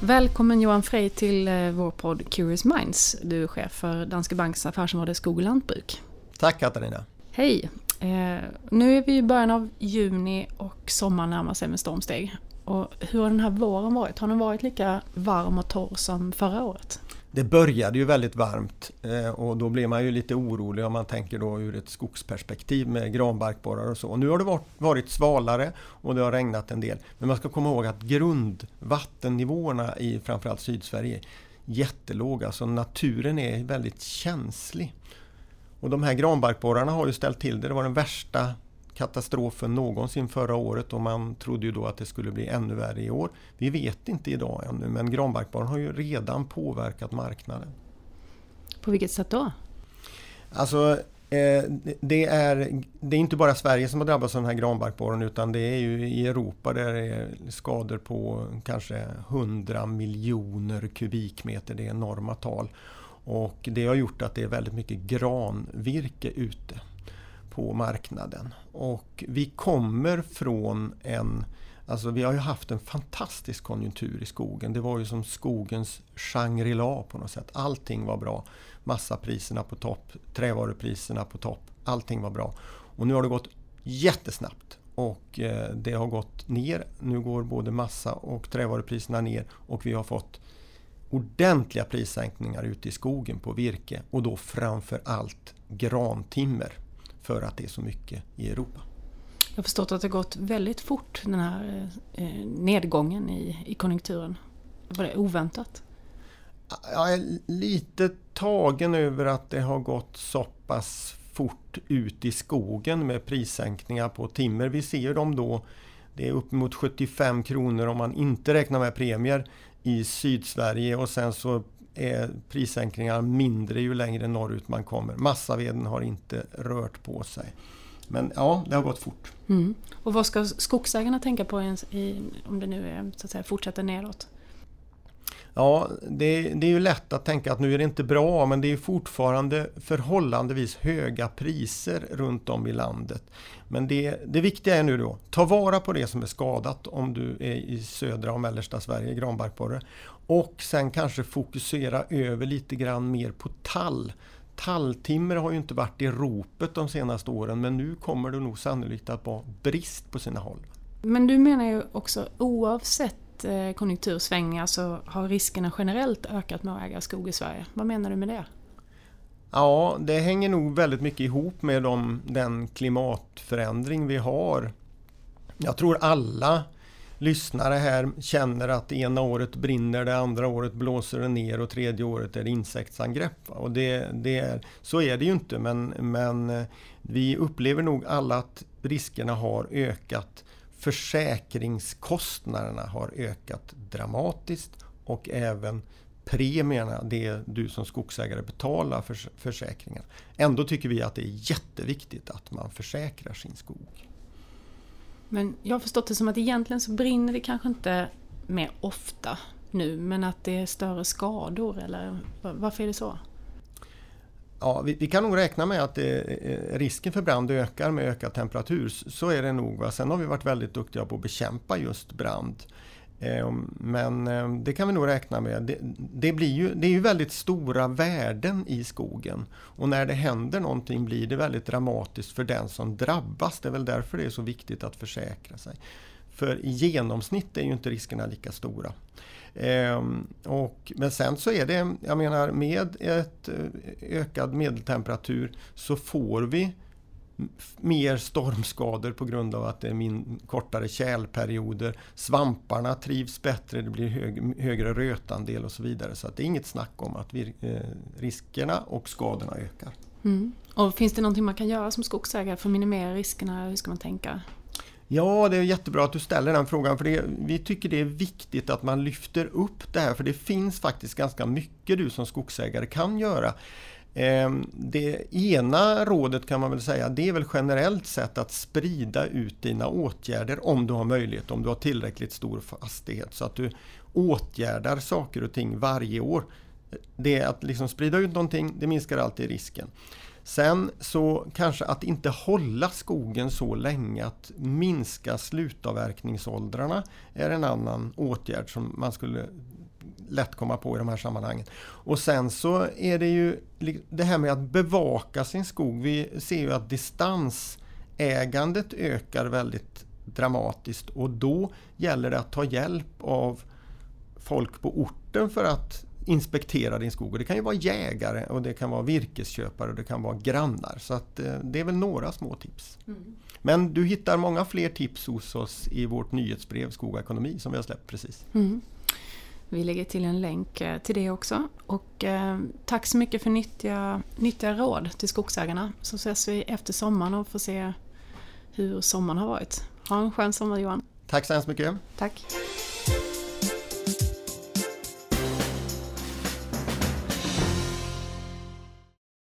Välkommen Johan Frey till eh, vår podd Curious Minds. Du är chef för Danske Banks affärsområde Skog och lantbruk. Tack Katarina. Hej! Eh, nu är vi i början av juni och sommaren närmar sig med stormsteg. Och hur har den här våren varit? Har den varit lika varm och torr som förra året? Det började ju väldigt varmt eh, och då blir man ju lite orolig om man tänker då ur ett skogsperspektiv med granbarkborrar och så. Nu har det varit svalare och det har regnat en del. Men man ska komma ihåg att grundvattennivåerna i framförallt Sydsverige är jättelåga, så naturen är väldigt känslig. Och de här granbarkborrarna har ju ställt till det. Det var den värsta katastrofen någonsin förra året och man trodde ju då att det skulle bli ännu värre i år. Vi vet inte idag ännu men granbarkborren har ju redan påverkat marknaden. På vilket sätt då? Alltså eh, det är, det är inte bara Sverige som har drabbats av den här granbarkborren utan det är ju i Europa där det är skador på kanske 100 miljoner kubikmeter. Det är enorma tal. Och det har gjort att det är väldigt mycket granvirke ute på marknaden. Och vi kommer från en Alltså vi har ju haft en fantastisk konjunktur i skogen. Det var ju som skogens Shangri-La på något sätt. Allting var bra. Massapriserna på topp, trävarupriserna på topp. Allting var bra. Och nu har det gått jättesnabbt och eh, det har gått ner. Nu går både massa och trävarupriserna ner och vi har fått ordentliga prissänkningar ute i skogen på virke och då framför allt grantimmer för att det är så mycket i Europa. Jag har förstått att det gått väldigt fort den här eh, nedgången i, i konjunkturen. Var det oväntat? Jag är lite tagen över att det har gått så pass fort ut i skogen med prissänkningar på timmer. Vi ser dem då, det är uppemot 75 kronor om man inte räknar med premier i Sydsverige och sen så är prissänkningarna mindre ju längre norrut man kommer. Massaveden har inte rört på sig. Men ja, det har gått fort. Mm. Och vad ska skogsägarna tänka på i, om det nu är, så att säga, fortsätter neråt? Ja, det, det, är ju lätt att tänka att nu är det inte bra men det är fortfarande förhållandevis höga priser runt om i landet. Men det, det viktiga är nu då, ta vara på det som är skadat om du är i södra och mellersta Sverige, granbarkborre. Och sen kanske fokusera över lite grann mer på tall. Talltimmer har ju inte varit i ropet de senaste åren men nu kommer det nog sannolikt att vara brist på sina håll. Men du menar ju också oavsett sett eh, konjunktursvängningar så har riskerna generellt ökat med att äga skog i Sverige. Vad menar du med det? Ja, det hänger nog väldigt mycket ihop med de, den klimatförändring vi har. Jag tror alla lyssnare här känner att ena året brinner det, andra året blåser det ner och tredje året är det insektsangrepp. Och det, det är, så är det ju inte men, men eh, vi upplever nog alla att riskerna har ökat försäkringskostnaderna har ökat dramatiskt och även premierna, det du som skogsägare betalar för försäkringen. Ändå tycker vi att det är jätteviktigt att man försäkrar sin skog. Men jag har förstått det som att egentligen så brinner det kanske inte mer ofta nu men att det är större skador eller varför är det så? Ja, vi, vi, kan nog räkna med att det, risken för brand ökar med ökad temperatur. Så är det nog. Va? Sen har vi varit väldigt duktiga på att bekämpa just brand. Eh, men det kan vi nog räkna med. Det, det, blir ju, det är ju väldigt stora värden i skogen. Och när det händer någonting blir det väldigt dramatiskt för den som drabbas. Det är väl därför det är så viktigt att försäkra sig. För i genomsnitt är ju inte riskerna lika stora. Ehm, och, men sen så är det, jag menar med ett eh, ökad medeltemperatur så får vi mer stormskador på grund av att det är min, kortare kälperioder. Svamparna trivs bättre, det blir hög, högre rötandel och så vidare. Så att det är inget snack om att vi, eh, riskerna och skadorna ökar. Mm. Och Finns det någonting man kan göra som skogsägare för att minimera riskerna? Hur ska man tänka? Ja, det är jättebra att du ställer den frågan för det, vi tycker det är viktigt att man lyfter upp det här för det finns faktiskt ganska mycket du som skogsägare kan göra. Ehm, det ena rådet kan man väl säga, det är väl generellt sett att sprida ut dina åtgärder om du har möjlighet, om du har tillräckligt stor fastighet så att du åtgärdar saker och ting varje år. Det är att liksom sprida ut någonting, det minskar alltid risken. Sen så kanske att inte hålla skogen så länge, att minska slutavverkningsåldrarna är en annan åtgärd som man skulle lätt komma på i de här sammanhangen. Och sen så är det ju det här med att bevaka sin skog. Vi ser ju att distansägandet ökar väldigt dramatiskt och då gäller det att ta hjälp av folk på orten för att inspektera din skog. Och det kan ju vara jägare och det kan vara virkesköpare och det kan vara grannar. Så att, eh, det är väl några små tips. Mm. Men du hittar många fler tips hos oss i vårt nyhetsbrev Skog och ekonomi som vi har släppt precis. Mm. Vi lägger till en länk eh, till det också. Och eh, tack så mycket för nyttiga, nyttiga råd till skogsägarna. Så ses vi efter sommaren och får se hur sommaren har varit. Ha en skön sommar Johan. Tack så hemskt mycket. Tack.